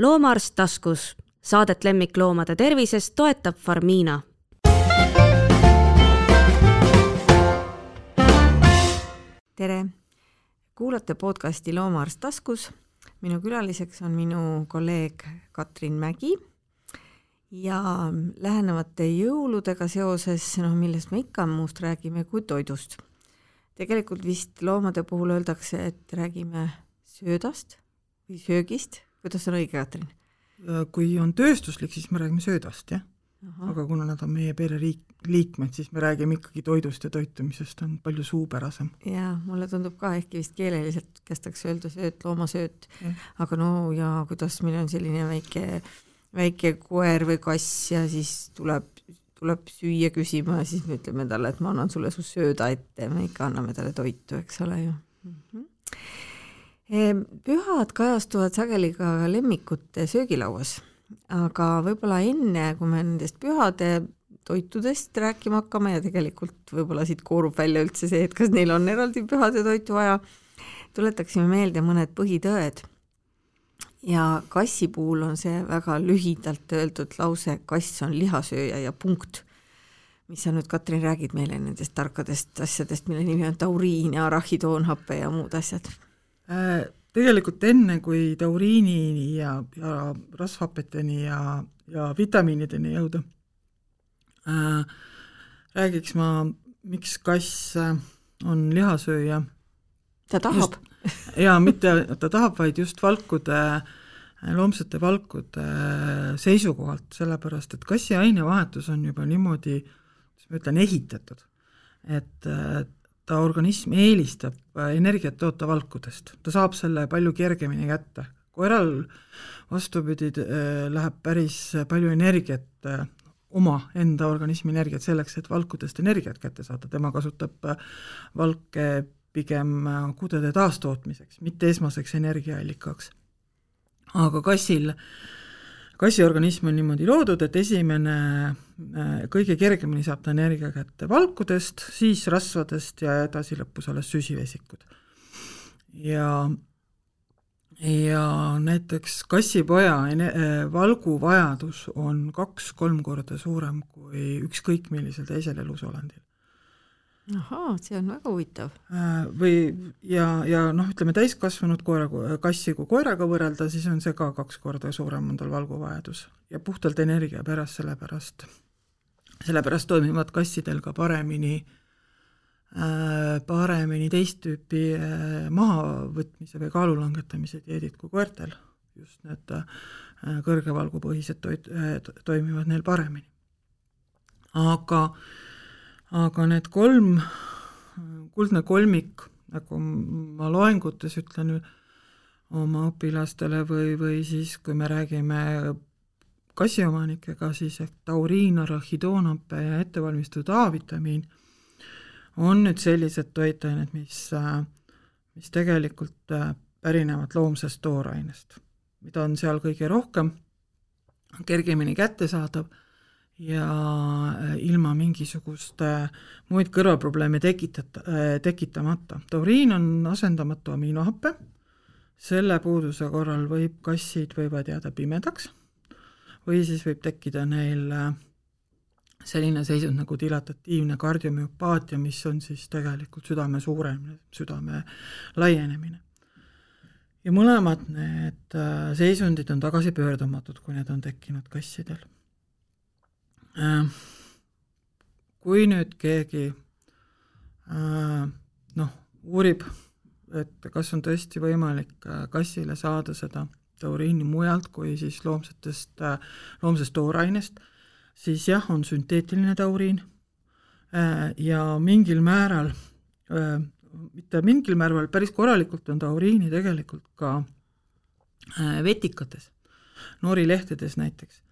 loomaarst taskus, saadet lemmikloomade tervisest toetab Farmina. tere, kuulate podcasti Loomaarst taskus. minu külaliseks on minu kolleeg Katrin Mägi ja lähenevate jõuludega seoses, noh, millest me ikka muust räägime kui toidust. tegelikult vist loomade puhul öeldakse, et räägime söödast või söögist, kuidas on õige, Katrin? kui on tööstuslik, siis me räägime söödast, jah. aga kuna nad on meie pereliik-, liikmed, siis me räägime ikkagi toidust ja toitumisest, on palju suupärasem. jaa, mulle tundub ka, ehkki vist keeleliselt kästakse öelda sööt, loomasööt, aga no ja kuidas meil on selline väike väike koer või kass ja siis tuleb, tuleb süüa küsima ja siis me ütleme talle, et ma annan sulle su sööda ette, me ikka anname talle toitu, eks ole ju mm. -hmm. Pühad kajastuvad sageli ka lemmikute söögilauas, aga võib-olla enne, kui me nendest pühade toitudest rääkima hakkame ja tegelikult võib-olla siit koorub välja üldse see, et kas neil on eraldi pühade toitu vaja, tuletaksime meelde mõned põhitõed ja kassi puhul on see väga lühidalt öeldud lause, kass on lihasööja ja punkt. mis sa nüüd, Katrin, räägid meile nendest tarkadest asjadest, mille nimi on tauriin ja arahhidoonhappe ja muud asjad? Tegelikult enne, kui tauriini ja, ja rasvhapeteni ja, ja vitamiinideni jõuda äh,, räägiks ma, miks kass äh, on lihasööja. ta tahab jaa, mitte ta tahab, vaid just valkude, loomsete valkude seisukohalt, sellepärast et kassi ainevahetus on juba niimoodi, kuidas ma ütlen, ehitatud, et ta organism eelistab energiat toota valkudest, ta saab selle palju kergemini kätte. koeral vastupidi, läheb päris palju energiat omaenda organismi energiat selleks, et valkudest energiat kätte saada, tema kasutab valke pigem äh, kudede taastootmiseks, mitte esmaseks energiaallikaks. aga kassil, kassi organism on niimoodi loodud, et esimene, äh, kõige kergemini saab ta energia kätte valkudest, siis rasvadest ja edasi lõpus alles süsivesikud. ja ja näiteks kassipoja äh, valguvajadus on kaks-kolm korda suurem kui ükskõik millisel teisel elusolendil ahaa, see on väga huvitav. Äh, või ja, ja noh, ütleme täiskasvanud koera, kassi kui koeraga võrrelda, siis on see ka kaks korda suurem on tal valguvajadus ja puhtalt energia pärast, sellepärast, sellepärast toimivad kassidel ka paremini äh,, paremini teist tüüpi äh, mahavõtmise või kaalu langetamise dieedid kui koertel. just need äh, kõrgevalgupõhised toit äh, toimivad neil paremini. aga aga need kolm, kuldne kolmik, nagu ma loengutes ütlen oma õpilastele või, või siis, kui me räägime kassiomanikega, siis ehk tauriin, arahidoonape ja ettevalmistatud A-vitamiin on nüüd sellised toitained, mis, mis tegelikult pärinevad loomsest toorainest, mida on seal kõige rohkem, kergemini kättesaadav ja äh, ilma mingisuguste muid kõrvalprobleeme tekitata, äh, tekitamata. tauriin on asendamatu aminohappe, selle puuduse korral võib, kassid võivad jääda pimedaks või siis võib tekkida neil äh, selline seisund nagu dilatatiivne kardiomüopaatia, mis on siis tegelikult südame suurenemine, südame laienemine. ja mõlemad need seisundid on tagasipöördumatud, kui need on tekkinud kassidel Äh, kui nüüd keegi äh, noh, uurib, et kas on tõesti võimalik äh, kassile saada seda tauriini mujalt kui siis loomsetest, loomsest toorainest, siis jah, on sünteetiline tauriin ja mingil määral, mitte mingil määral, päris korralikult on tauriini tegelikult ka vetikates, noorilehtedes näiteks.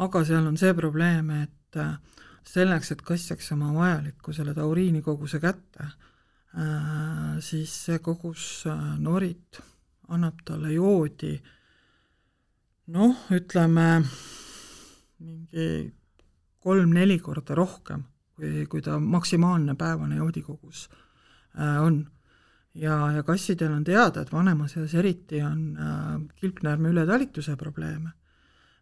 Aga seal on see probleem, et äh, selleks, et kass saaks oma vajaliku selle tauriini koguse kätte, äh, siis see kogus äh, norit annab talle joodi noh, ütleme mingi kolm-neli korda rohkem, kui, kui ta maksimaalne päevane joodikogus on. ja, ja kassidel on teada, et vanemas eas eriti on äh, kilpnäärme ületalituse probleeme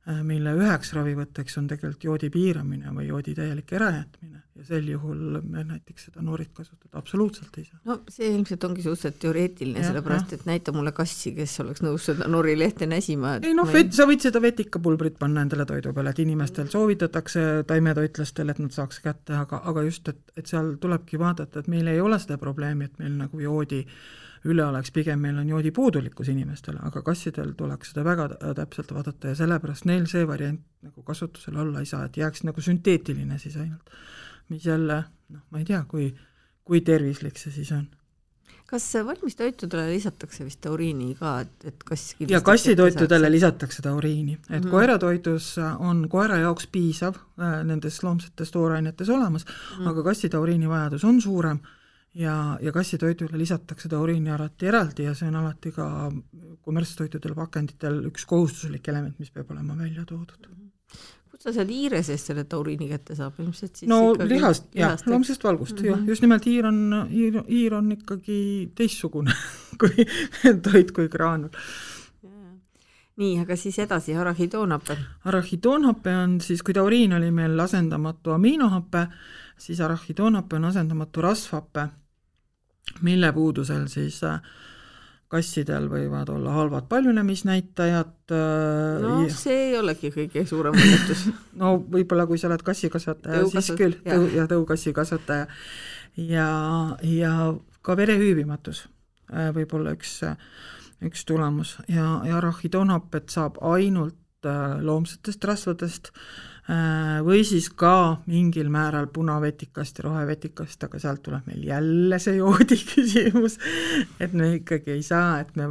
Äh, mille üheks ravivõtteks on tegelikult joodi piiramine või joodi täielik ärajätmine ja sel juhul me näiteks seda noorit kasutada absoluutselt ei saa. no see ilmselt ongi suhteliselt teoreetiline, sellepärast et näita mulle kassi, kes oleks nõus seda norilehte näsima. ei noh, vet-, sa võid seda vetikapulbrit panna endale toidu peale, et inimestel soovitatakse taimetoitlastele, et nad saaks kätte, aga, aga just, et, et seal tulebki vaadata, et meil ei ole seda probleemi, et meil nagu joodi üle oleks, pigem meil on joodi puudulikkus inimestel, aga kassidel tuleks seda väga täpselt vaadata ja sellepärast neil see variant nagu kasutusel olla ei saa, et jääks nagu sünteetiline siis ainult. Mis jälle, noh, ma ei tea, kui, kui tervislik see siis on kas valmistoitudele lisatakse vist tauriini ka, et, et kass ja kassitoitudele lisatakse tauriini, et mm -hmm. koeratoidus on koera jaoks piisav äh, nendes loomsetes toorainetes olemas mm, -hmm. aga kassi tauriini vajadus on suurem ja, ja kassitoidule lisatakse tauriini alati eraldi ja see on alati ka kommertstoitudel, pakenditel üks kohustuslik element, mis peab olema välja toodud. Kust ta sealt hiire seest selle tauriini kätte saab, ilmselt siis no lihast, jah, loomsest valgust mm, -hmm. jah, just nimelt hiir on, hiir, hiir on ikkagi teistsugune kui toit kui graanul. Nii, aga siis edasi, arahidoonhape. arahidoonhape on siis, kui tauriin oli meil asendamatu amiinohape, siis arahidoonhape on asendamatu rasvhape mille puudusel siis äh, kassidel võivad olla halvad paljunemisnäitajad. Äh, no ja... see ei olegi kõige suurem õnnetus no võib-olla, kui sa oled kassikasvataja, siis küll, tõu- ja tõukassikasvataja. ja, ja ka verehüübimatus äh, võib olla üks, üks tulemus ja, ja arahidonhapet saab ainult loomsetest rasvadest äh, Äh, või siis ka mingil määral punavetikast ja rohevetikast, aga sealt tuleb meil jälle see joodi küsimus, et me ikkagi ei saa, et me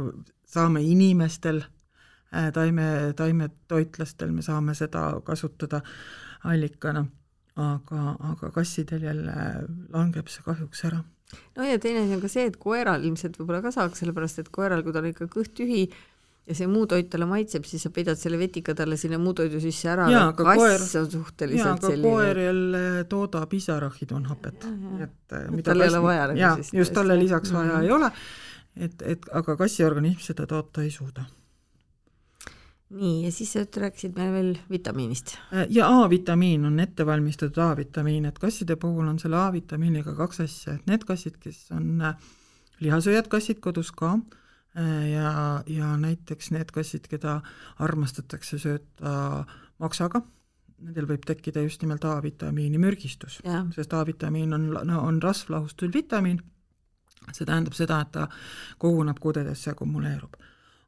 saame inimestel, äh, taime, taimetoitlastel, me saame seda kasutada allikana, aga, aga kassidel jälle langeb see kahjuks ära. No ja teine asi on ka see, et koeral ilmselt võib-olla ka saaks, sellepärast et koeral, kui tal ikka kõht tühi, ja see muu toit talle maitseb, siis sa peidad selle vetika talle sinna muu toidu sisse ära, kass on suhteliselt jaa, aga selline koer jälle toodab ise arahidonhapet, et tal ei ole vaja nagu jaa, just talle lisaks vaja mm -hmm. ei ole, et, et aga kassi organism seda toota ei suuda. nii, ja siis sa rääkisid meile veel vitamiinist. Äh, ja A-vitamiin on ettevalmistatud A-vitamiin, et kasside puhul on selle A-vitamiiniga kaks asja, et need kassid, kes on äh, lihasööjad kassid kodus ka, ja, ja näiteks need kassid, keda armastatakse sööta maksaga, nendel võib tekkida just nimelt A-vitamiini mürgistus, sest A-vitamiin on, no on rasvlahustuv vitamiin, see tähendab seda, et ta koguneb kudedesse, akumuleerub.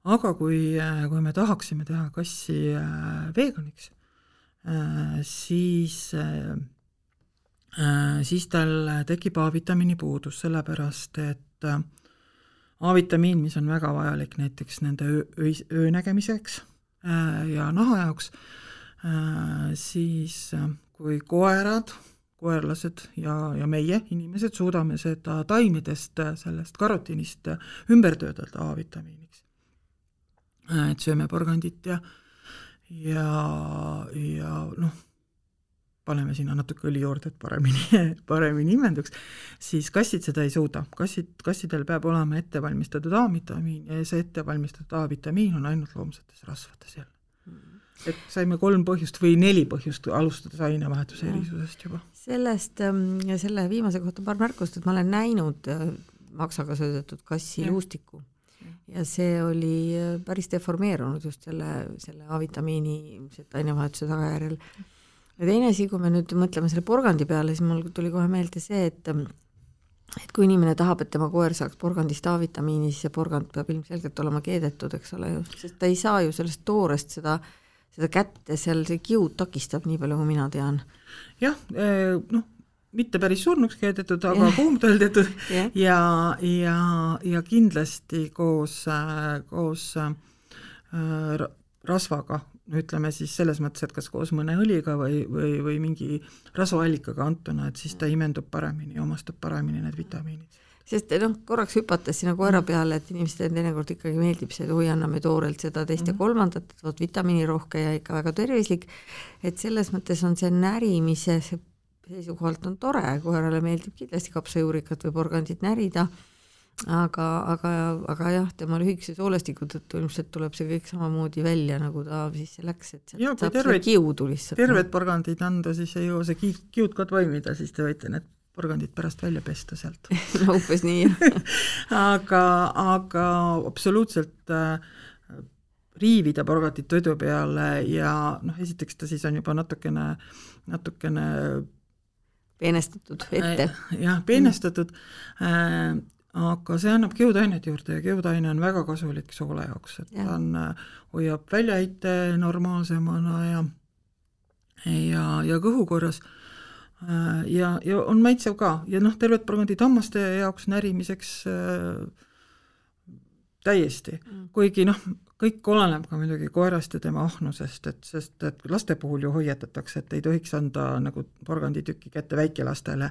aga kui, kui me tahaksime teha kassi äh, veganiks, äh, siis siis tal tekib A-vitamiini puudus, sellepärast et äh, A-vitamiin, mis on väga vajalik näiteks nende öö, öö, öönägemiseks äh, ja naha jaoks, äh, siis äh, kui koerad, koerlased ja, ja meie, inimesed, suudame seda taimedest, sellest karotiinist ümber töödelda A-vitamiiniks. et sööme porgandit ja, ja, ja noh paneme sinna natuke õli juurde, et paremini, paremini imenduks, siis kassid seda ei suuda. kassid, kassidel peab olema ettevalmistatud A-vitamiin ja see ettevalmistatud A-vitamiin on ainult loomsetes rasvades jälle. Mm.. et saime kolm põhjust või neli põhjust, alustades ainevahetuse erisusest juba. sellest ähm, selle viimase kohta paar märkust, et ma olen näinud äh, maksaga söödetud kassi luustikku ja see oli äh, päris deformeerunud just selle, selle A-vitamiini ainevahetuse tagajärjel ja teine asi, kui me nüüd mõtleme selle porgandi peale, siis mul tuli kohe meelde see, et et kui inimene tahab, et tema koer saaks porgandist A-vitamiini, siis see porgand peab ilmselgelt olema keedetud, eks ole ju, sest ta ei saa ju sellest toorest seda, seda kätte, seal see kiud takistab, nii palju kui mina tean. jah, eh, noh, mitte päris surnuks keedetud, aga kuumtõldetud ja, ja, ja, ja kindlasti koos, koos äh, rasvaga ütleme siis selles mõttes, et kas koos mõne õliga või, või, või mingi rasvaallikaga antuna, et siis ta imendub paremini omastab paremini need vitamiinid. sest noh, korraks hüpates sinna koera mm. peale, et inimestele teinekord ikkagi meeldib see, et oi, anname toorelt seda, teist mm. ja kolmandat, et vot vitamiinirohke ja ikka väga tervislik, et selles mõttes on see närimise seisukohalt on tore, koerale meeldib kindlasti kapsajuurikat või porgandit närida aga, aga, aga jah, tema lühikese soolestiku tõttu ilmselt tuleb see kõik samamoodi välja, nagu ta sisse läks, et sealt saab terveid- kiudu lihtsalt. terved porgandid anda, siis ei jõua see kiud, kiud ka toimida, siis te võite need porgandid pärast välja pesta sealt no umbes nii, jah. aga, aga absoluutselt äh, riivida porgandit toidu peale ja noh, esiteks ta siis on juba natukene, natukene peenestatud ette. jah, peenestatud äh,, aga see annab kiudainet juurde ja kiudaine on väga kasulik soole jaoks, et Jah. ta on, hoiab väljaheite normaalsemana ja ja, ja kõhu korras äh, ja, ja on maitsev ka ja noh, terved porgandid hammaste jaoks närimiseks äh, täiesti Mm. kuigi noh, kõik oleneb ka muidugi koerast ja tema ahnusest, et sest et laste puhul ju hoiatatakse, et ei tohiks anda nagu porganditükki kätte väikelastele,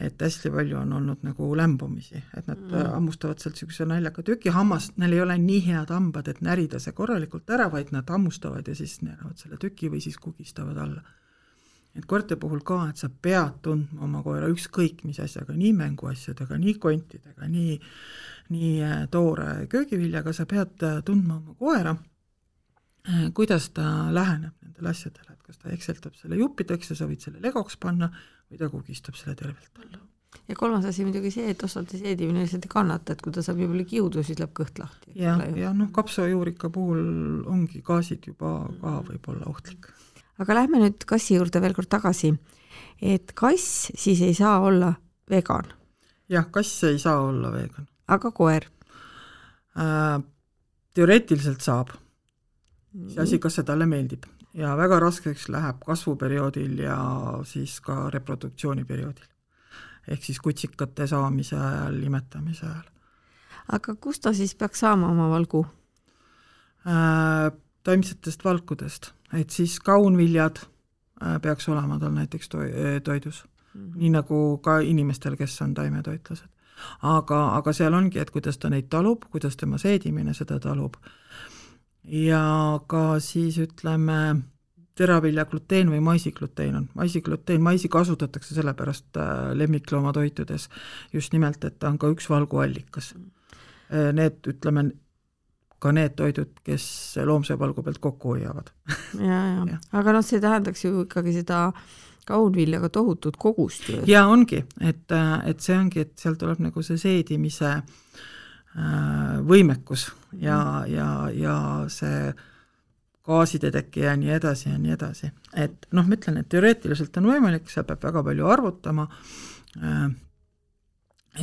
et hästi palju on olnud nagu lämbumisi, et nad Mm. mm. hammustavad sealt niisuguse naljaka tüki, hammas, neil ei ole nii head hambad, et närida see korralikult ära, vaid nad hammustavad ja siis neeravad selle tüki või siis kugistavad alla. Et koerte puhul ka, et sa pead tundma oma koera ükskõik mis asjaga, nii mänguasjadega, nii kontidega, nii nii äh, toore köögiviljaga, sa pead äh, tundma oma koera, kuidas ta läheneb nendele asjadele, et kas ta ekseltab selle juppideks ja sa võid selle legoks panna või ta kugistab selle tervelt alla. ja kolmas asi muidugi see, et osade seedimine lihtsalt ei kannata, et kui ta saab palju kiudu, siis läheb kõht lahti. ja, ja noh, kapsajuurika puhul ongi gaasid juba ka võib-olla ohtlik. Aga lähme nüüd kassi juurde veel kord tagasi. et kass siis ei saa olla vegan, jah, kass ei saa olla vegan aga koer. äh,. teoreetiliselt saab, iseasi, kas see talle meeldib ja väga raskeks läheb kasvuperioodil ja siis ka reproduktsiooniperioodil. ehk siis kutsikate saamise ajal, imetamise ajal aga kust ta siis peaks saama oma valgu? äh,. Taimsetest valkudest, et siis kaunviljad äh, peaks olema tal näiteks to-, toidus mm, -hmm. nii nagu ka inimestel, kes on taimetoitlased. aga, aga seal ongi, et kuidas ta neid talub, kuidas tema seedimine seda talub ja ka siis ütleme, teravilja gluteen või maisigluteen on, maisigluteen, maisi kasutatakse sellepärast äh, lemmikloomatoitudes just nimelt, et ta on ka üks valguallikas. Need, ütleme, ka need toidud, kes loomse valgu pealt kokku hoiavad. ja, ja, ja., aga noh, see tähendaks ju ikkagi seda kaunviljaga tohutut kogust ju. ja ongi, et, et see ongi, et seal tuleb nagu see seedimise võimekus ja, ja, ja see gaaside teke ja nii edasi ja nii edasi. et noh, ma ütlen, et teoreetiliselt on võimalik, seal peab väga palju arvutama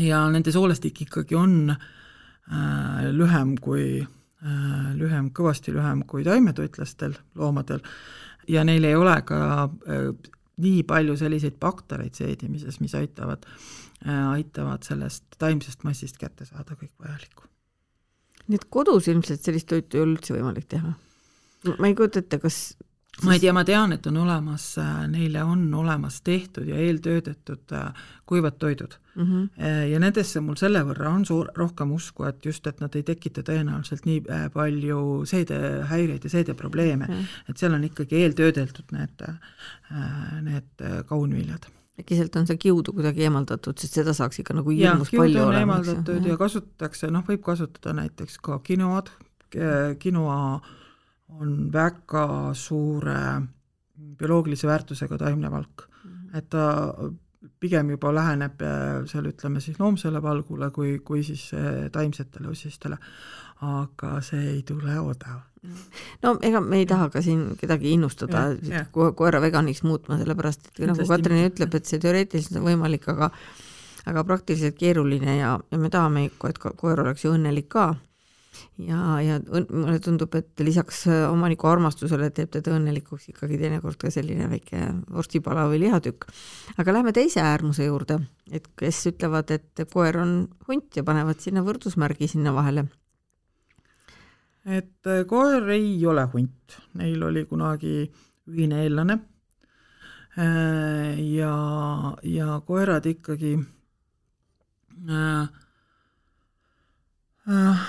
ja nende soolestik ikkagi on lühem kui, lühem, kõvasti lühem kui taimetoitlastel loomadel ja neil ei ole ka nii palju selliseid baktereid seedimises, mis aitavad, aitavad sellest taimsest massist kätte saada kõik vajalikku. nii et kodus ilmselt sellist toitu ei ole üldse võimalik teha? ma ei kujuta ette, kas ma ei tea, ma tean, et on olemas, neile on olemas tehtud ja eeltöödetud kuivad toidud mm. -hmm. ja nendesse mul selle võrra on suur, rohkem usku, et just, et nad ei tekita tõenäoliselt nii palju seedehäireid ja seedeprobleeme mm, -hmm. et seal on ikkagi eeltöödeldud need, need kaunviljad äkki sealt on see kiudu kuidagi eemaldatud, sest seda saaks ikka nagu hirmus ja, palju olema. eemaldatud ja kasutatakse, noh, võib kasutada näiteks ka quinoad, quinoa on väga suure bioloogilise väärtusega taimne valk. Mm, -hmm. et ta pigem juba läheneb seal ütleme siis loomsele valgule kui, kui siis taimsetele osistele, aga see ei tule odav. no ega me ei taha ka siin kedagi innustada ko koera veganiks muutma, sellepärast et nagu Katrin ütleb, et see teoreetiliselt on võimalik, aga aga praktiliselt keeruline ja, ja me tahame ikka, et koer oleks ju õnnelik ka ja, ja mulle tundub, et lisaks omaniku armastusele teeb teda õnnelikuks ikkagi teinekord ka selline väike vorstipala või lihatükk. aga lähme teise äärmuse juurde, et kes ütlevad, et koer on hunt ja panevad sinna võrdusmärgi sinna vahele. et koer ei ole hunt, neil oli kunagi ühine eellane ja, ja koerad ikkagi äh, äh,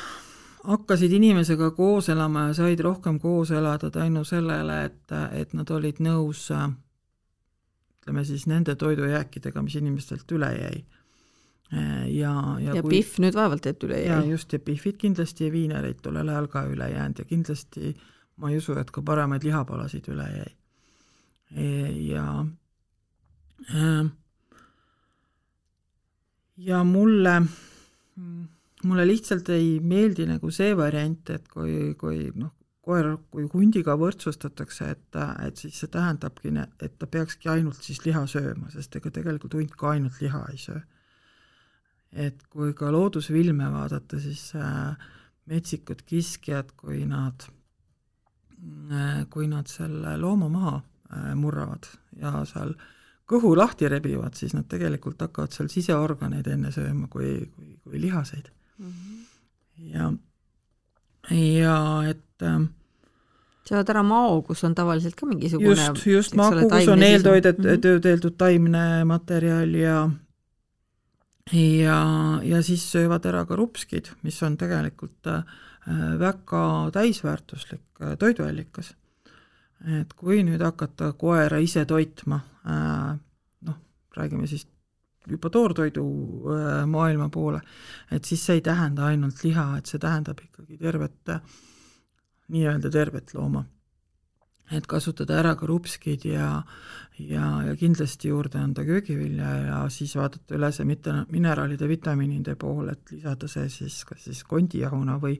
hakkasid inimesega koos elama ja said rohkem koos elada tänu sellele, et, et nad olid nõus ütleme siis nende toidujääkidega, mis inimestelt üle jäi. ja, ja, ja kui, Pihv nüüd vaevalt et üle jäi. jaa, just, ja Pihvid kindlasti ja viinereid tollel ajal ka üle jäänud ja kindlasti ma ei usu, et ka paremaid lihapalasid üle jäi. E, ja äh, ja mulle, mulle lihtsalt ei meeldi nagu see variant, et kui, kui noh, koer, kui hundiga võrdsustatakse, et, et siis see tähendabki, et ta peakski ainult siis liha sööma, sest ega tegelikult hunt ka ainult liha ei söö. Et kui ka loodusfilme vaadata, siis äh, metsikud kiskjad, kui nad, äh, kui nad selle looma maha äh, murravad ja seal kõhu lahti rebivad, siis nad tegelikult hakkavad seal siseorganeid enne sööma kui, kui, kui lihaseid mm. -hmm. ja, ja et söövad ära mao, kus on tavaliselt ka mingisugune just, just maku, kus on eeltoidet mm, -hmm. töödeldud taimne materjal ja ja, ja siis söövad ära ka rupskid, mis on tegelikult äh, väga täisväärtuslik äh, toiduallikas. et kui nüüd hakata koera ise toitma, äh, noh, räägime siis juba toortoidu maailma poole, et siis see ei tähenda ainult liha, et see tähendab ikkagi tervet, nii-öelda tervet looma. Et kasutada ära ka rupskid ja ja, ja kindlasti juurde anda köögivilja ja siis vaadata üle see mitte mineraalide, vitamiinide pool, et lisada see siis kas siis kondijahuna või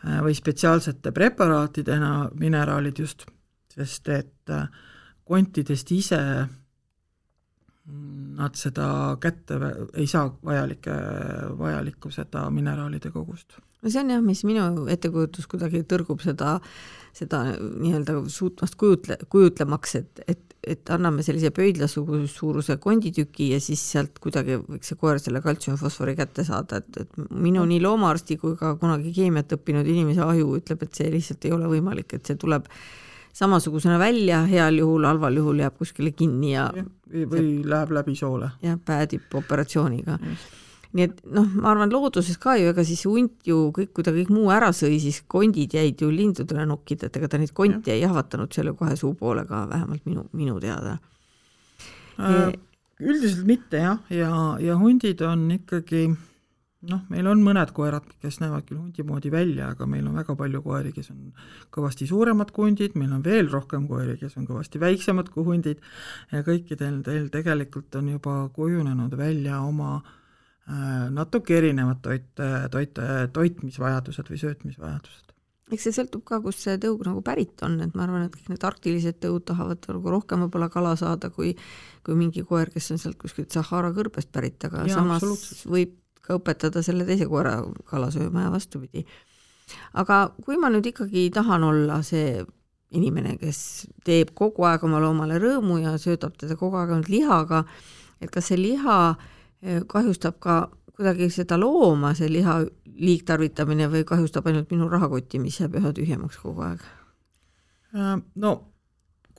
või spetsiaalsete preparaatidena mineraalid just, sest et kontidest ise nad seda kätte ei saa vajalike, vajalikku seda mineraalide kogust. no see on jah, mis minu ettekujutus kuidagi tõrgub seda, seda nii-öelda suutmast kujutle, kujutlemaks, et, et, et anname sellise pöidlasuguse suuruse konditüki ja siis sealt kuidagi võiks see koer selle kaltsiumfosfori kätte saada, et, et minu nii loomaarsti kui ka kunagi keemiat õppinud inimese aju ütleb, et see lihtsalt ei ole võimalik, et see tuleb samasugusena välja, heal juhul, halval juhul jääb kuskile kinni ja, ja või, see, läheb läbi soole. jah, päädib operatsiooniga. nii et noh, ma arvan, looduses ka ju, ega siis hunt ju kõik, kui ta kõik muu ära sõi, siis kondid jäid ju lindudele nokkida, et ega ta neid konti ja. ei jahvatanud selle kohe suu poole ka, vähemalt minu, minu teada äh,. üldiselt mitte jah, ja, ja hundid on ikkagi noh, meil on mõned koerad, kes näevad küll hundi moodi välja, aga meil on väga palju koeri, kes on kõvasti suuremad kui hundid, meil on veel rohkem koeri, kes on kõvasti väiksemad kui hundid. Ja kõikidel teil tegelikult on juba kujunenud välja oma äh, natuke erinevad toit, toit, toitmisvajadused või söötmisvajadused. Eks see sõltub ka, kust see tõug nagu pärit on, et ma arvan, et kõik need arktilised tõud tahavad nagu rohkem võib-olla kala saada kui kui mingi koer, kes on sealt kuskilt Sahara kõrbest pärit, aga ja, samas võib ka õpetada selle teise koera kala sööma ja vastupidi. aga kui ma nüüd ikkagi tahan olla see inimene, kes teeb kogu aeg oma loomale rõõmu ja söödab teda kogu aeg ainult lihaga, et kas see liha eh, kahjustab ka kuidagi seda looma, see liha liigtarvitamine või kahjustab ainult minu rahakotti, mis jääb üha tühjemaks kogu aeg? Äh, no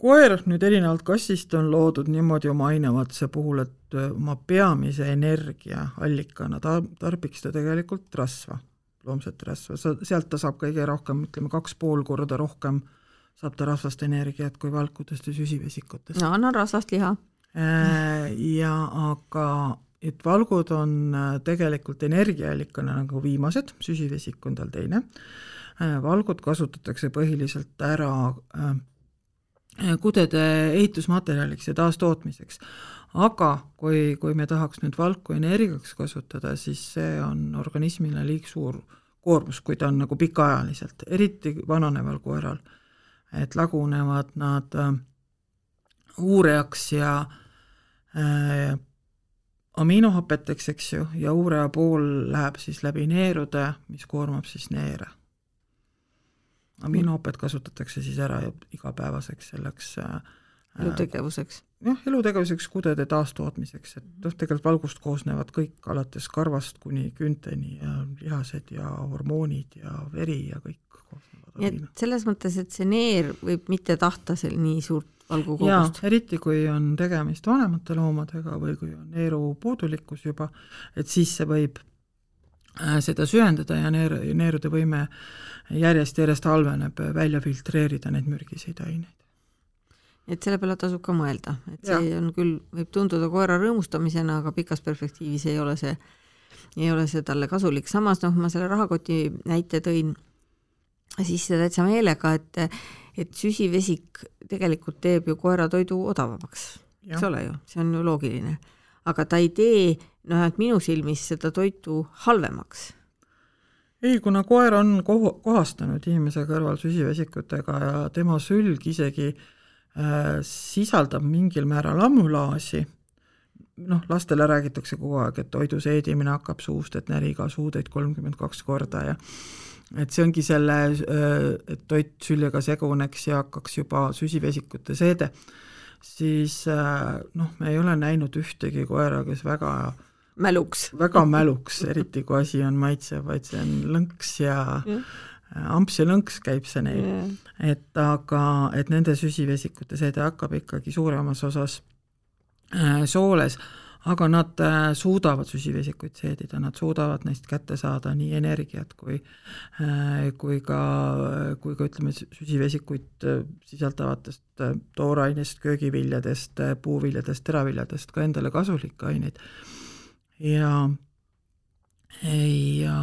koer nüüd erinevalt kassist on loodud niimoodi oma ainevatuse puhul, et äh, oma peamise energiaallikana ta, tarbiks ta tegelikult rasva, loomset rasva, sa, sealt ta saab kõige rohkem, ütleme kaks pool korda rohkem saab ta rasvast energiat kui valkudest ja süsivesikutest. no annan rasvast liha. Äh, ja aga et valgud on äh, tegelikult energiaallikana nagu viimased, süsivesik on tal teine, valgud kasutatakse põhiliselt ära äh, kudede ehitusmaterjaliks ja taastootmiseks. aga kui, kui me tahaks nüüd valku energiaks kasutada, siis see on organismile liig suur koormus, kui ta on nagu pikaajaliselt, eriti vananeval koeral. et lagunevad nad äh, uurejaks ja äh, aminohapeteks, eks ju, ja uureja pool läheb siis läbi neerude, mis koormab siis neere aminoopet kasutatakse siis ära igapäevaseks selleks äh, elutegevuseks? jah, elutegevuseks, kudede taastootmiseks, et noh, tegelikult valgust koosnevad kõik alates karvast kuni küünteni ja lihased ja hormoonid ja veri ja kõik koosnevad. nii et selles mõttes, et see neer võib mitte tahta seal nii suurt valgukogust? eriti kui on tegemist vanemate loomadega või kui on neeru puudulikkus juba, et siis see võib äh, seda süvendada ja neer, neerude võime äh, järjest-järjest halveneb välja filtreerida neid mürgiseid aineid. et selle peale tasub ka mõelda, et see Jah. on küll, võib tunduda koera rõõmustamisena, aga pikas perspektiivis ei ole see, ei ole see talle kasulik, samas noh, ma selle rahakoti näite tõin sisse täitsa meelega, et et süsivesik tegelikult teeb ju koera toidu odavamaks, eks ole ju, see on ju loogiline. aga ta ei tee, noh, et minu silmis seda toitu halvemaks. Ei, kuna koer on kohu-, kohastanud inimese kõrval süsivesikutega ja tema sülg isegi äh, sisaldab mingil määral ammulaasi, noh, lastele räägitakse kogu aeg, et toidu seedimine hakkab suust, et näri iga suutäit kolmkümmend kaks korda ja et see ongi selle, et toit süljega seguneks ja hakkaks juba süsivesikute seede, siis äh, noh, me ei ole näinud ühtegi koera, kes väga mäluks. väga mäluks, eriti kui asi on maitsev, vaid see on lõnks ja amps ja lõnks käib see neil. et aga, et nende süsivesikute seede hakkab ikkagi suuremas osas äh, sooles, aga nad äh, suudavad süsivesikuid seedida, nad suudavad neist kätte saada nii energiat kui äh, kui ka, kui ka ütleme, süsivesikuid sisaldavatest toorainest, köögiviljadest, puuviljadest, teraviljadest ka endale kasulikke aineid ja, ja,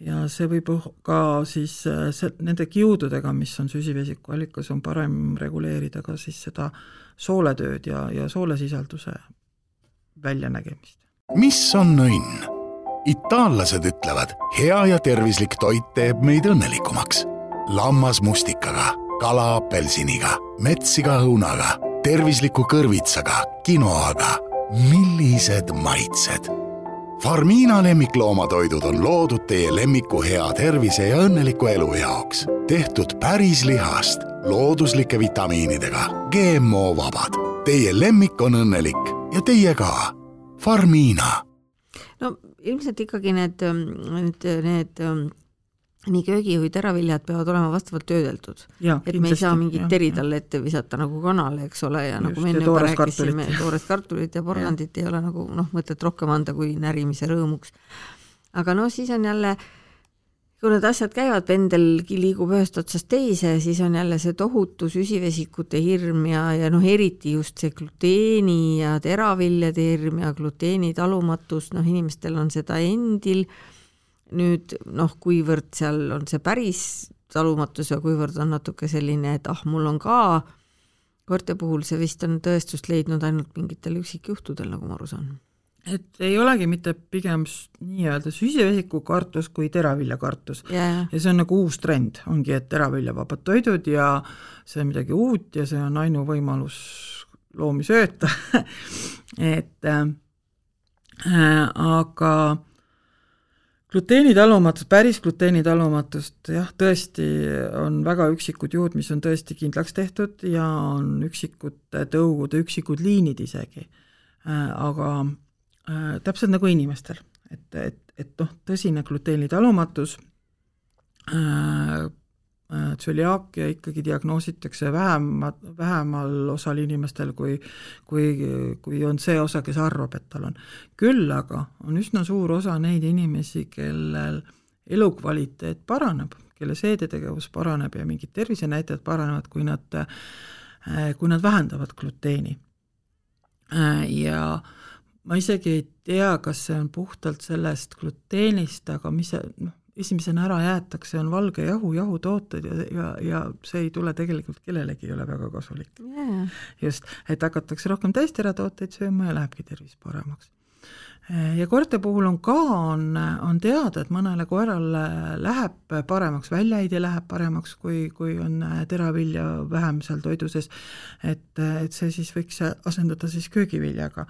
ja see võib ka siis see, nende kiududega, mis on süsivesiku allikas, on parem reguleerida ka siis seda sooletööd ja, ja soolesisalduse väljanägemist. mis on õnn? itaallased ütlevad, hea ja tervislik toit teeb meid õnnelikumaks. lammas mustikaga, kala apelsiniga, mets iga õunaga, tervisliku kõrvitsaga, quinoaga millised maitsed! Farmiina lemmikloomatoidud on loodud teie lemmiku hea tervise ja õnneliku elu jaoks. tehtud päris lihast, looduslike vitamiinidega, GMO-vabad. Teie lemmik on õnnelik ja teie ka. Farmiina. no ilmselt ikkagi need, need, need nii köögi kui teraviljad peavad olema vastavalt töödeldud. et me ei saa mingit teri talle ette visata nagu kanale, eks ole, ja nagu Just, me enne juba rääkisime, toorest kartulit ja porgandit ei ole nagu noh, mõtet rohkem anda kui närimise rõõmuks. aga no siis on jälle, kui need asjad käivad, pendel liigub ühest otsast teise, siis on jälle see tohutu süsivesikute hirm ja, ja noh, eriti just see gluteeni ja teraviljade hirm ja gluteeni talumatus, noh, inimestel on seda endil nüüd noh, kuivõrd seal on see päris talumatus ja kuivõrd on natuke selline, et ah, mul on ka, koerte puhul see vist on tõestust leidnud ainult mingitel üksikjuhtudel, nagu ma aru saan. et ei olegi mitte pigem nii-öelda süsivesikukartus kui teraviljakartus yeah.. ja see on nagu uus trend, ongi, et teraviljavabad toidud ja see on midagi uut ja see on ainuvõimalus loomi sööta et äh, aga gluteenitalumatus, päris gluteenitalumatust jah, tõesti on väga üksikud juhud, mis on tõesti kindlaks tehtud ja on üksikute tõugude üksikud liinid isegi. aga äh, täpselt nagu inimestel, et, et, et noh, tõsine gluteenitalumatus äh,, tsüliaakia ikkagi diagnoositakse vähemat, vähemal osal inimestel, kui kui, kui on see osa, kes arvab, et tal on. küll aga on üsna suur osa neid inimesi, kellel elukvaliteet paraneb, kelle seedetegevus paraneb ja mingid tervisenäitajad paranevad, kui nad, kui nad vähendavad gluteeni. ja ma isegi ei tea, kas see on puhtalt sellest gluteenist, aga mis see, noh, esimesena ära jäetakse, on valge jahu, jahutooted ja, ja, ja see ei tule tegelikult kellelegi, ei ole väga kasulik. Yeah.. just, et hakatakse rohkem täisteratooteid sööma ja lähebki tervis paremaks. ja koerte puhul on ka, on, on teada, et mõnele koerale läheb paremaks, väljaheide läheb paremaks, kui, kui on teravilja vähem seal toidu sees, et, et see siis võiks asendada siis köögiviljaga.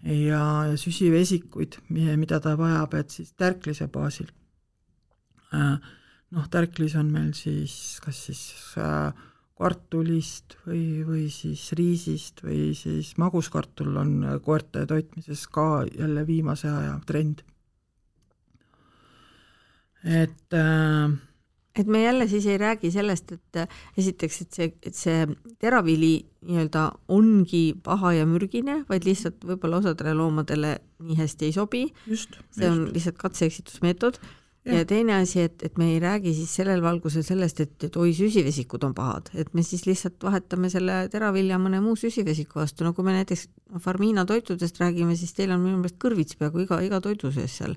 Ja süsivesikuid, mida ta vajab, et siis tärklise baasil noh, tärklis on meil siis kas siis äh, kartulist või, või siis riisist või siis maguskartul on koerte toitmises ka jälle viimase aja trend. et äh, et me jälle siis ei räägi sellest, et esiteks, et see, et see teravili nii-öelda ongi paha ja mürgine, vaid lihtsalt võib-olla osadele loomadele nii hästi ei sobi. see just. on lihtsalt katse-eksitusmeetod ja teine asi, et, et me ei räägi siis sellel valgusel sellest, et, et oi, süsivesikud on pahad, et me siis lihtsalt vahetame selle teravilja mõne muu süsivesiku vastu, no kui me näiteks Farmina toitudest räägime, siis teil on minu meelest kõrvits peaaegu iga, iga toidu sees seal.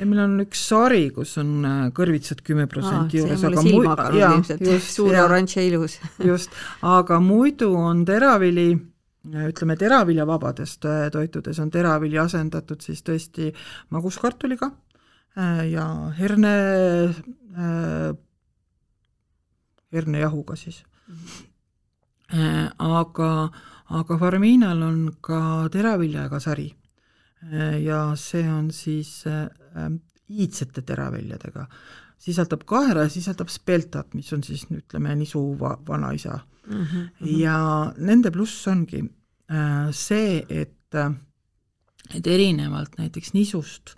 Ja meil on üks sari, kus on äh, kõrvitsad kümme protsenti juures, aga silma hakanud ilmselt, suur ja oranž ja ilus. Just, aga muidu on teravili ütleme, teraviljavabadest äh, toitudes on teravili asendatud siis tõesti maguskartuliga äh, ja herne äh,, hernejahuga siis mm. -hmm. aga, aga Farminal on ka teraviljaga sari ja see on siis iidsete teraviljadega, sisaldab kaera ja sisaldab speltat, mis on siis ütleme, nisu va-, vanaisa mm. -hmm. ja nende pluss ongi äh, see, et, äh, et erinevalt näiteks nisust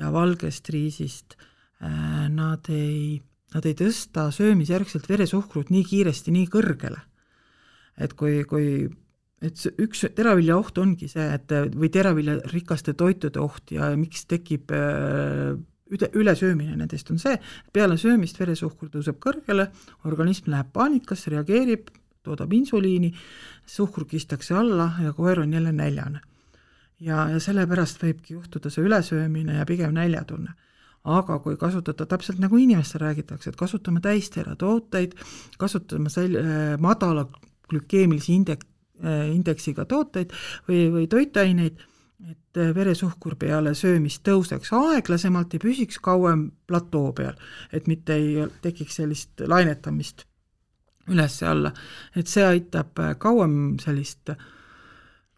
ja valgest riisist äh, nad ei, nad ei tõsta söömisjärgselt veresuhkrut nii kiiresti nii kõrgele. et kui, kui et see üks teravilja oht ongi see, et või teraviljarikaste toitude oht ja miks tekib üle, ülesöömine nendest on see, peale söömist veresuhkur tõuseb kõrgele, organism läheb paanikasse, reageerib, toodab insuliini, suhkur kistakse alla ja koer on jälle näljane. Ja, ja sellepärast võibki juhtuda see ülesöömine ja pigem näljatunne. aga kui kasutada täpselt nagu inimestele räägitakse, et kasutame täistera tooteid, kasutame sel-, äh, madala glükeemilise indek-, äh, indeksiga tooteid või, või toitaineid et äh, veresuhkur peale söömist tõuseks aeglasemalt ja püsiks kauem platoo peal, et mitte ei tekiks sellist lainetamist üles-alla, et see aitab kauem sellist äh,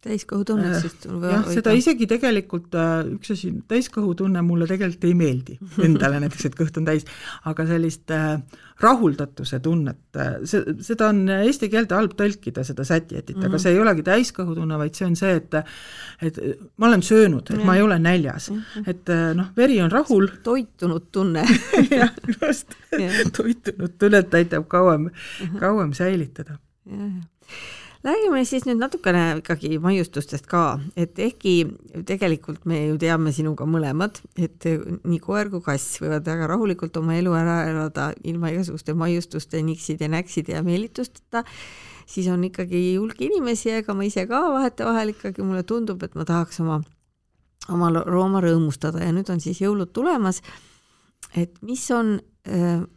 täiskõhutunnet siis jah, seda isegi tegelikult äh, üks asi, täiskõhutunne mulle tegelikult ei meeldi endale näiteks, et kõht on täis, aga sellist äh, rahuldatuse tunnet, äh, see, seda on eesti keelde halb tõlkida, seda sätietit mm, -hmm. aga mhm. see ei olegi täiskõhutunne, vaid see on see, et et ma olen söönud, et ja. ma ei ole näljas mm, -hmm. et noh, veri on rahul. toitunud tunne jah, just toitunud tunnet aitab kauem, mhm. kauem säilitada. jah, jah räägime siis nüüd natukene ikkagi maiustustest ka, et ehkki tegelikult me ju teame sinuga mõlemad, et nii koer kui kass võivad väga rahulikult oma elu ära elada ilma igasuguste maiustuste, nikside, näkside ja meelitusteta, siis on ikkagi hulk inimesi ja ega ma ise ka vahetevahel ikkagi mulle tundub, et ma tahaks oma, oma looma rõõmustada ja nüüd on siis jõulud tulemas. Et mis on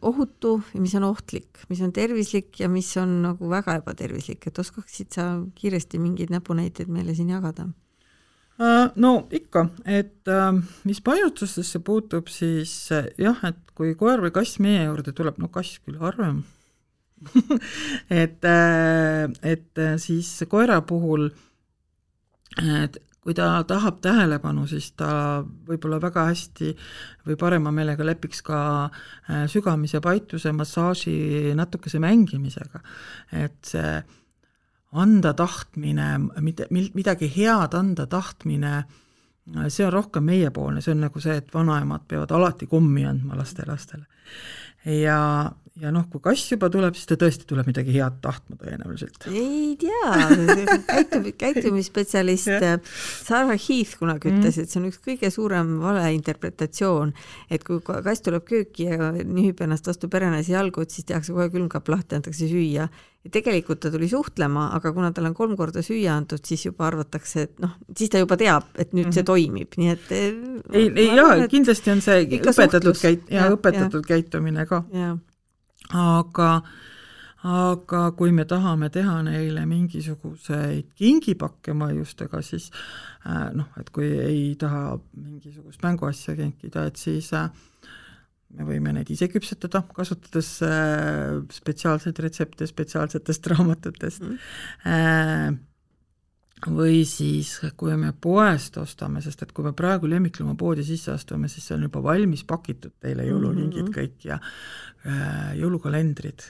ohutu ja mis on ohtlik, mis on tervislik ja mis on nagu väga ebatervislik, et oskaksid sa kiiresti mingeid näpunäiteid meile siin jagada? Äh, no ikka, et äh, mis pajutustesse puutub, siis äh, jah, et kui koer või kass meie juurde tuleb, no kass küll harvem et, et siis koera puhul et kui ta tahab tähelepanu, siis ta võib-olla väga hästi või parema meelega lepiks ka äh, sügamise, paituse, massaaži, natukese mängimisega. et see anda tahtmine, midagi head anda tahtmine, see on rohkem meiepoolne, see on nagu see, et vanaemad peavad alati kommi andma lastelastele. ja, ja noh, kui kass juba tuleb, siis ta tõesti tuleb midagi head tahtma tõenäoliselt. ei tea, käitum-, käitumisspetsialist Sarah Heath kunagi mm. ütles, et see on üks kõige suurem valeinterpretatsioon, et kui kass tuleb kööki ja nühib ennast vastu perenasi jalgu, et siis tehakse kohe külmkapp lahti, antakse süüa. ja tegelikult ta tuli suhtlema, aga kuna talle on kolm korda süüa antud, siis juba arvatakse, et noh, siis ta juba teab, et nüüd mm -hmm. see mhm. toimib, nii et eh, ei, ei jaa, kindlasti on see õpetatud käit-, jaa, õpetatud ja. käitumine ka. jaa aga aga kui me tahame teha neile mingisuguseid kingipakke maiustega, siis äh, noh, et kui ei taha mingisugust mänguasja kinkida, et siis äh, me võime neid ise küpsetada, kasutades äh, spetsiaalseid retsepte spetsiaalsetest raamatutest. Mm.. Või siis, kui me poest ostame, sest et kui me praegu lemmikloomapoodi sisse astume, siis see on juba valmis pakitud teile jõulukingid mm -hmm. kõik ja Äh, jõulukalendrid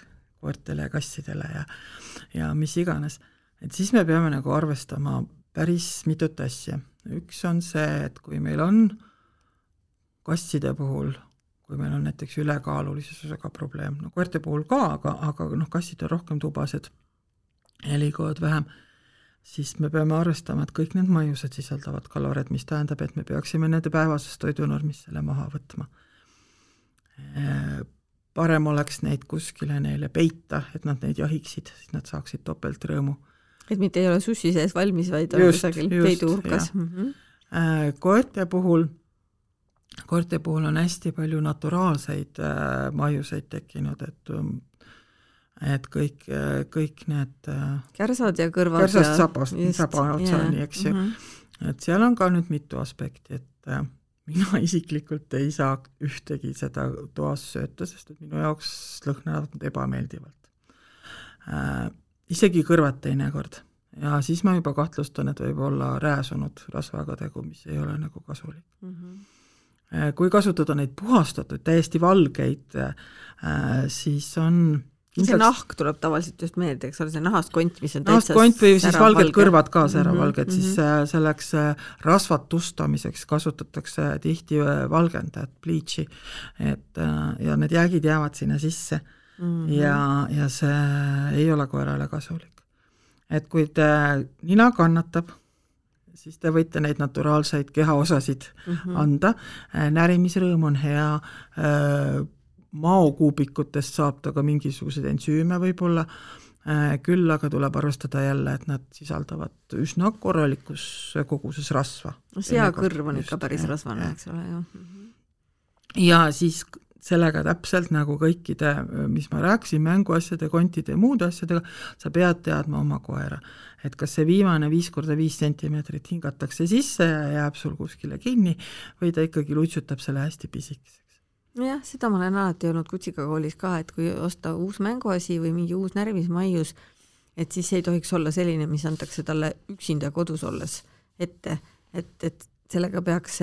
koertele ja kassidele ja, ja mis iganes. et siis me peame nagu arvestama päris mitut asja. üks on see, et kui meil on kasside puhul, kui meil on näiteks ülekaalulisusega probleem, no koerte puhul ka, aga, aga noh, kassid on rohkem tubased liiguvad vähem, siis me peame arvestama, et kõik need maiused sisaldavad kaloreid, mis tähendab, et me peaksime nende päevasest toidunormist selle maha võtma parem oleks neid kuskile neile peita, et nad neid jahiksid, siis nad saaksid topeltrõõmu. et mitte ei ole sussi sees valmis, vaid on kusagil peiduurkas. Mm -hmm. koerte puhul, koerte puhul on hästi palju naturaalseid äh, maiuseid tekkinud, et um, et kõik, kõik need kärsad ja kõrvad kärsast sabast, saba otsani, eks ju mm. -hmm. et seal on ka nüüd mitu aspekti, et mina isiklikult ei saa ühtegi seda toas sööta, sest et minu jaoks lõhnavad ebameeldivalt äh,. isegi kõrvad teinekord ja siis ma juba kahtlustan, et võib olla rääsunud rasvaga tegu, mis ei ole nagu kasulik mm. -hmm. kui kasutada neid puhastatud, täiesti valgeid äh,, siis on see nahk tuleb tavaliselt just meelde, eks ole, see nahast kont, mis on nahast kont või siis valged valge. kõrvad ka säravalged mm, -hmm. siis äh, selleks äh, rasvatustamiseks kasutatakse tihti äh, valgendajat, bleach'i, et ja need jäägid jäävad sinna sisse mm -hmm. ja, ja see ei ole koerale kasulik. et kui te, nina kannatab, siis te võite neid naturaalseid kehaosasid mm -hmm. anda, närimisrõõm on hea, maokuubikutest saab ta ka mingisuguseid ensüüme võib-olla, äh, küll aga tuleb arvestada jälle, et nad sisaldavad üsna korralikus koguses rasva. seakõrv on ikka päris rasvane, eks ole, ju. ja siis sellega täpselt nagu kõikide, mis ma rääkisin, mänguasjade, kontide ja muude asjadega, sa pead teadma oma koera. et kas see viimane viis korda viis sentimeetrit hingatakse sisse ja jääb sul kuskile kinni või ta ikkagi lutsutab selle hästi pisikeseks jah, seda ma olen alati öelnud kutsikakoolis ka, et kui osta uus mänguasi või mingi uus närvismaius, et siis ei tohiks olla selline, mis antakse talle üksinda kodus olles ette, et, et sellega peaks,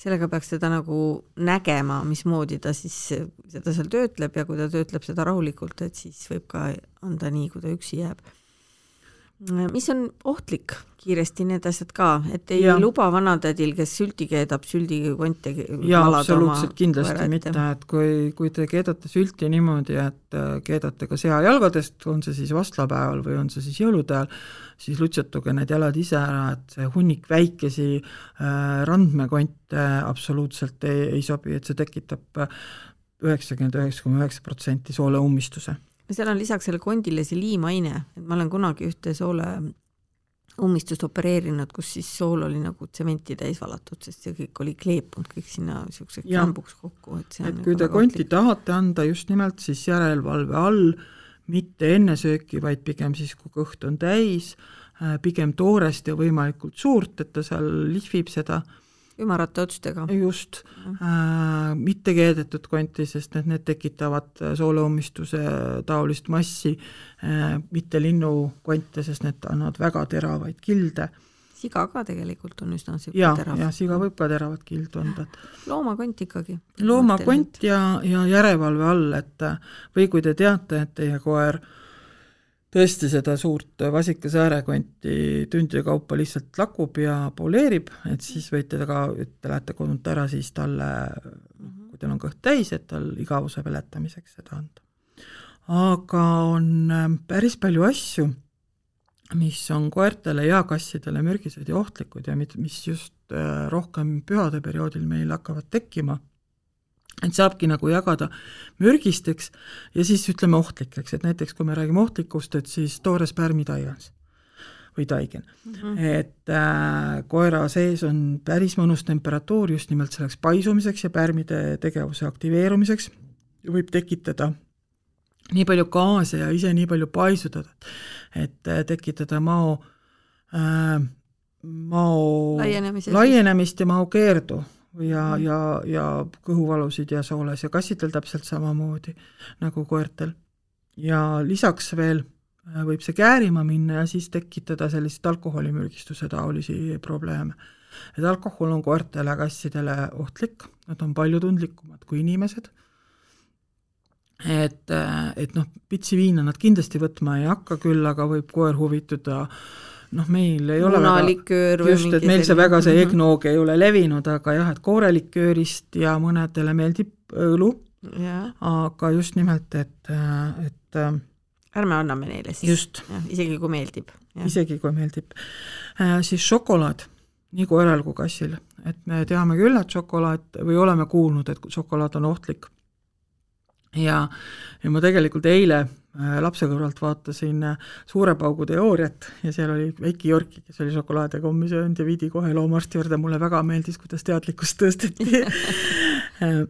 sellega peaks teda nagu nägema, mismoodi ta siis seda seal töötleb ja kui ta töötleb seda rahulikult, et siis võib ka anda nii, kui ta üksi jääb mis on ohtlik kiiresti need asjad ka, et ei ja. luba vanatädil, kes sülti keedab, süldikonte jaa, absoluutselt kindlasti võrra, mitte, et kui, kui te keedate sülti niimoodi, et äh, keedate ka sea jalgadest, on see siis vastlapäeval või on see siis jõulude ajal, siis lutsutage need jalad ise ära, et see hunnik väikesi äh, randmekonte absoluutselt ei, ei sobi, et see tekitab äh, üheksakümmend üheksa koma üheksa protsenti sooleummistuse seal on lisaks selle kondile see liimaine, et ma olen kunagi ühte soole ummistust opereerinud, kus siis sool oli nagu tsementi täis valatud, sest see kõik oli kleepunud kõik sinna niisuguseks klambuks kokku, et see et kui te konti ohtlik. tahate anda just nimelt siis järelevalve all, mitte enne sööki, vaid pigem siis, kui kõht on täis, äh, pigem toorest ja võimalikult suurt, et ta seal lihvib seda ümarate otstega. just äh,, mitte keedetud konti, sest need, need tekitavad sooleummistuse taolist massi äh,, mitte linnukonte, sest need annavad väga teravaid kilde. siga ka tegelikult on üsna niisugune terav. jah, siga võib ka teravat kildu anda, loomakont ikkagi. loomakont ja, ja järelevalve all, et või kui te teate, et teie koer äh, tõesti seda suurt vasikasäärekonti tundide kaupa lihtsalt lakub ja poleerib, et siis võite ka, et te lähete kodunt ära, siis talle, kui teil on kõht täis, et tal igavuse peletamiseks seda anda. aga on ähm, päris palju asju, mis on koertele ja kassidele mürgised ja ohtlikud ja mis just äh, rohkem pühade perioodil meil hakkavad tekkima et saabki nagu jagada mürgisteks ja siis ütleme ohtlikeks, et näiteks kui me räägime ohtlikust, et siis toores pärmitaigas või taigen mm. -hmm. et äh, koera sees on päris mõnus temperatuur just nimelt selleks paisumiseks ja pärmide tegevuse aktiveerumiseks, võib tekitada nii palju gaase ja ise nii palju paisuda, et äh, tekitada mao äh,, mao laienemist ja mao keerdu ja, ja, ja kõhuvalusid ja sooles ja kassidel täpselt samamoodi nagu koertel. ja lisaks veel äh, võib see käärima minna ja siis tekitada selliseid alkoholimürgistuse taolisi probleeme. et alkohol on koertele, kassidele ohtlik, nad on palju tundlikumad kui inimesed, et, äh, et noh, pitsi viina nad kindlasti võtma ei hakka, küll aga võib koer huvituda äh, noh, meil ei ole väga, just, et meil see väga, see eggnog ei ole levinud, aga jah, et kooreliköörist ja mõnedele meeldib õlu, aga just nimelt, et, et ärme anname neile siis, isegi kui meeldib. isegi kui meeldib. Äh,. siis šokolaad, nii koeral kui kassil, et me teame küll, et šokolaad või oleme kuulnud, et šokolaad on ohtlik. Ja, ja ma tegelikult eile äh, lapse kõrvalt vaatasin äh, Suure paugu teooriat ja seal oli väike Jorki, kes oli šokolaadi ja kommi söönud ja viidi kohe loomaarsti juurde, mulle väga meeldis, kuidas teadlikkust tõsteti äh,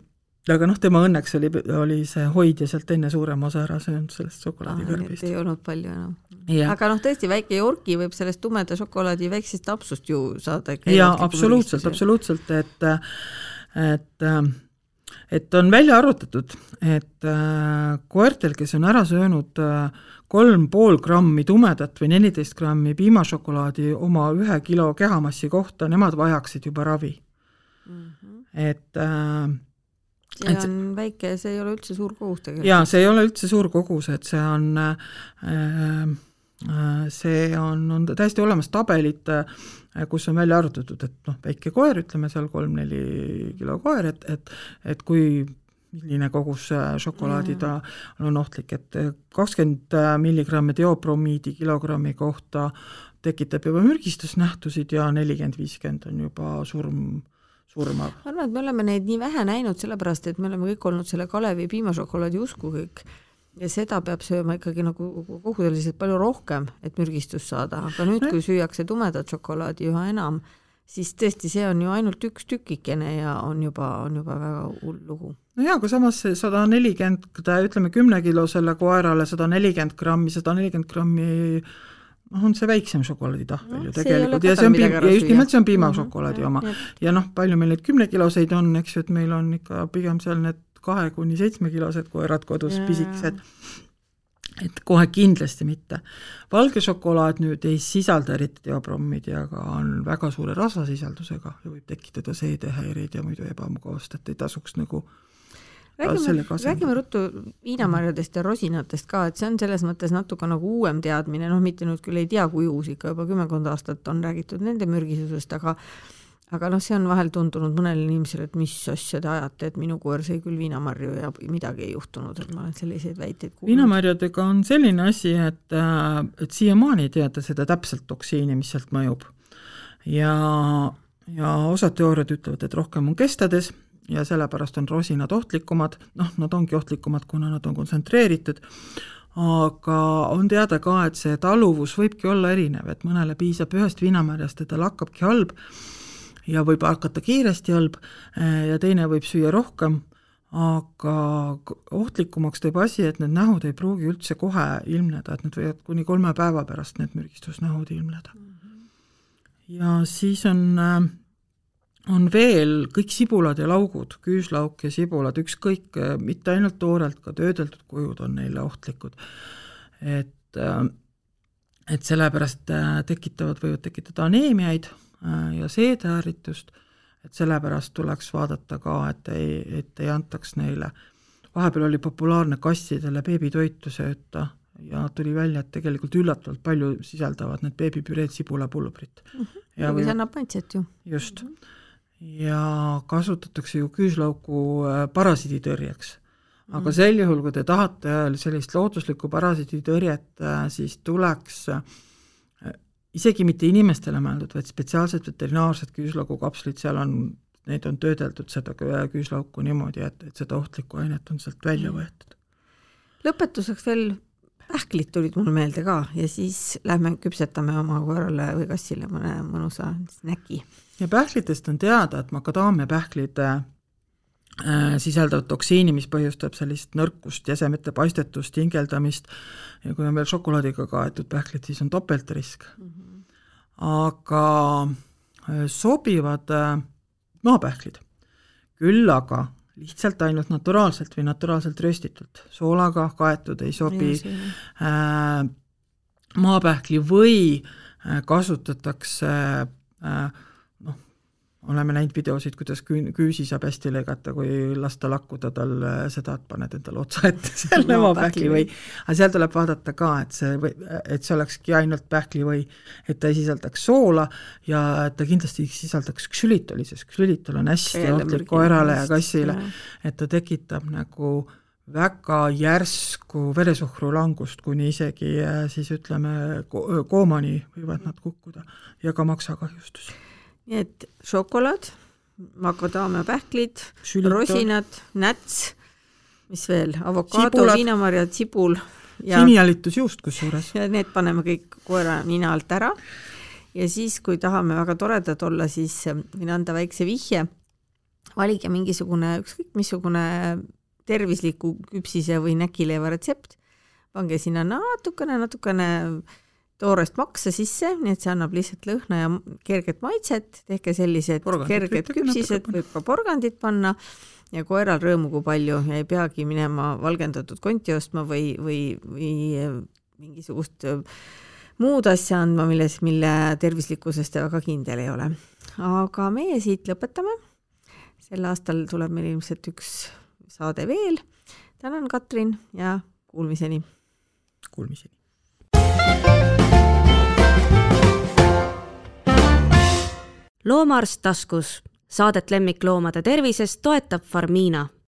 aga noh, tema õnneks oli, oli see hoidja sealt enne suurema osa ära söönud sellest šokolaadikarbist ah,. ei olnud palju enam. aga noh, tõesti, väike Yorki võib sellest tumeda šokolaadi väiksest napsust ju saada jaa, absoluutselt, absoluutselt, et et et on välja arvutatud, et äh, koertel, kes on ära söönud äh, kolm pool grammi tumedat või neliteist grammi piimašokolaadi oma ühe kilo kehamassi kohta, nemad vajaksid juba ravi mm. -hmm. et äh, see on et, väike, see ei ole üldse suur kogus tegelikult. jaa, see ei ole üldse suur kogus, et see on äh, äh, see on, on täiesti olemas tabelid, äh, kus on välja arvutatud, et noh, väike koer, ütleme seal kolm-neli kilo koer, et, et et kui milline kogus šokolaadi ta on ohtlik, et kakskümmend milligrammi diopروmiidi kilogrammi kohta tekitab juba mürgistusnähtusid ja nelikümmend, viiskümmend on juba surm surmav. ma arvan, et me oleme neid nii vähe näinud, sellepärast et me oleme kõik olnud selle Kalevi piimašokolaadi usku kõik ja seda peab sööma ikkagi nagu kogudeliselt palju rohkem, et mürgistust saada, aga nüüd, kui süüakse tumedat šokolaadi üha enam, siis tõesti, see on ju ainult üks tükikene ja on juba, on juba väga hull lugu. no jaa, aga samas see sada nelikümmend, ütleme kümnekilosele koerale sada nelikümmend grammi, sada nelikümmend grammi noh, on see väiksem šokolaaditahvel no, ju tegelikult ja see on piim, ja just nimelt see on piimašokolaadi mhm. oma. ja noh, palju meil neid kümnekiloseid on, eks ju, et meil on ikka pigem seal need kahe kuni seitsmekilosed koerad kodus, pisikesed, et kohe kindlasti mitte. valge šokolaad nüüd ei sisalda eriti teoprommidi, aga on väga suure rasvasisaldusega ja võib tekitada seedehäireid ja muidu ebamugavust, et ei tasuks nagu räägime, räägime ruttu viinamarjadest ja rosinatest ka, et see on selles mõttes natuke nagu uuem teadmine, noh, mitte nüüd küll ei tea, kui uus, ikka juba kümmekond aastat on räägitud nende mürgisusest, aga aga noh, see on vahel tundunud mõnele inimesele, et mis asja te ajate, et minu koer sõi küll viinamarju ja midagi ei juhtunud, et ma olen selliseid väiteid kuulnud. viinamarjadega on selline asi, et, äh, et siiamaani ei teata seda täpselt toksiini, mis sealt mõjub. ja, ja osad teooriad ütlevad, et rohkem on kestades ja sellepärast on rosinad ohtlikumad, noh, nad ongi ohtlikumad, kuna nad on kontsentreeritud, aga on teada ka, et see taluvus võibki olla erinev, et mõnele piisab ühest viinamarjast ja tal hakkabki halb ja võib hakata kiiresti halb ja teine võib süüa rohkem, aga ohtlikumaks teeb asi, et need nähud ei pruugi üldse kohe ilmneda, et need võivad kuni kolme päeva pärast, need mürgistusnähud ilmneda. ja siis on äh, on veel kõik sibulad ja laugud, küüslauk ja sibulad, ükskõik, äh, mitte ainult toorelt, ka töödeldud kujud on neile ohtlikud. et, äh, et sellepärast tekitavad, võivad tekitada aneemiaid ja seedeärritust, et sellepärast tuleks vaadata ka, et ei, et ei antaks neile, vahepeal oli populaarne kassidele beebitoitu sööta ja tuli välja, et tegelikult üllatavalt palju sisaldavad need beebipüreed sibulapulbrit mm. -hmm. ja see annab maitset ju. just mm. -hmm ja kasutatakse ju küüslauku äh, parasiiditõrjeks. aga mm. sel juhul, kui te tahate sellist looduslikku parasiiditõrjet, äh, siis tuleks äh, isegi mitte inimestele mõeldud, vaid spetsiaalsed veterinaarsed küüslaugukapslid, seal on, neid on töödeldud, seda küüslauku niimoodi, et, et seda ohtlikku ainet on sealt välja mm. võetud. lõpetuseks veel pähklid tulid mulle meelde ka ja siis lähme küpsetame oma koerale või kassile mõne mõnusa snäki ja pähklitest on teada, et makadaamiapähklid äh, sisaldavad toksiini, mis põhjustab sellist nõrkust, jäsemete paistetust, hingeldamist ja kui on veel šokolaadiga kaetud pähklid, siis on topeltrisk mm. -hmm. aga äh, sobivad äh, maapähklid, küll aga lihtsalt ainult naturaalselt või naturaalselt röstitult, soolaga kaetud ei sobi äh, maapähkli või äh, kasutatakse äh, oleme näinud videosid, kuidas küün-, küüsi saab hästi lõigata, kui lasta lakkuda tal seda, et paned endale otsa ette. Selle oma pähklivõi. aga seal tuleb vaadata ka, et see või, et see olekski ainult pähklivõi, et ta ei sisaldaks soola ja et ta kindlasti sisaldaks ksülitoli, sest ksülitol on hästi ohtlik koerale ja kassile, et ta tekitab nagu väga järsku veresuhkru langust, kuni isegi siis ütleme, koomani võivad nad kukkuda ja ka maksakahjustusi nii et šokolaad, makadaamia pähklid, rosinad, näts mis veel, avokaado, viinamarjad, sibul ja, sinijälitusjuust kusjuures. ja need paneme kõik koera nina alt ära. ja siis, kui tahame väga toredad olla, siis äh, võin anda väikse vihje. valige mingisugune, ükskõik missugune tervisliku küpsise või näkileiva retsept, pange sinna natukene, natukene toorest maksa sisse, nii et see annab lihtsalt lõhna ja kerget maitset, tehke sellised Porgandit kerged küpsised, võib ka porgandit panna ja koeral rõõmu kui palju ja ei peagi minema valgendatud konti ostma või, või, või äh, mingisugust äh, muud asja andma, milles, mille tervislikkuses te väga kindel ei ole. aga meie siit lõpetame. sel aastal tuleb meil ilmselt üks saade veel. tänan, Katrin ja kuulmiseni. Kuulmiseni. Loomaarst taskus, saadet lemmikloomade tervisest toetab Farmina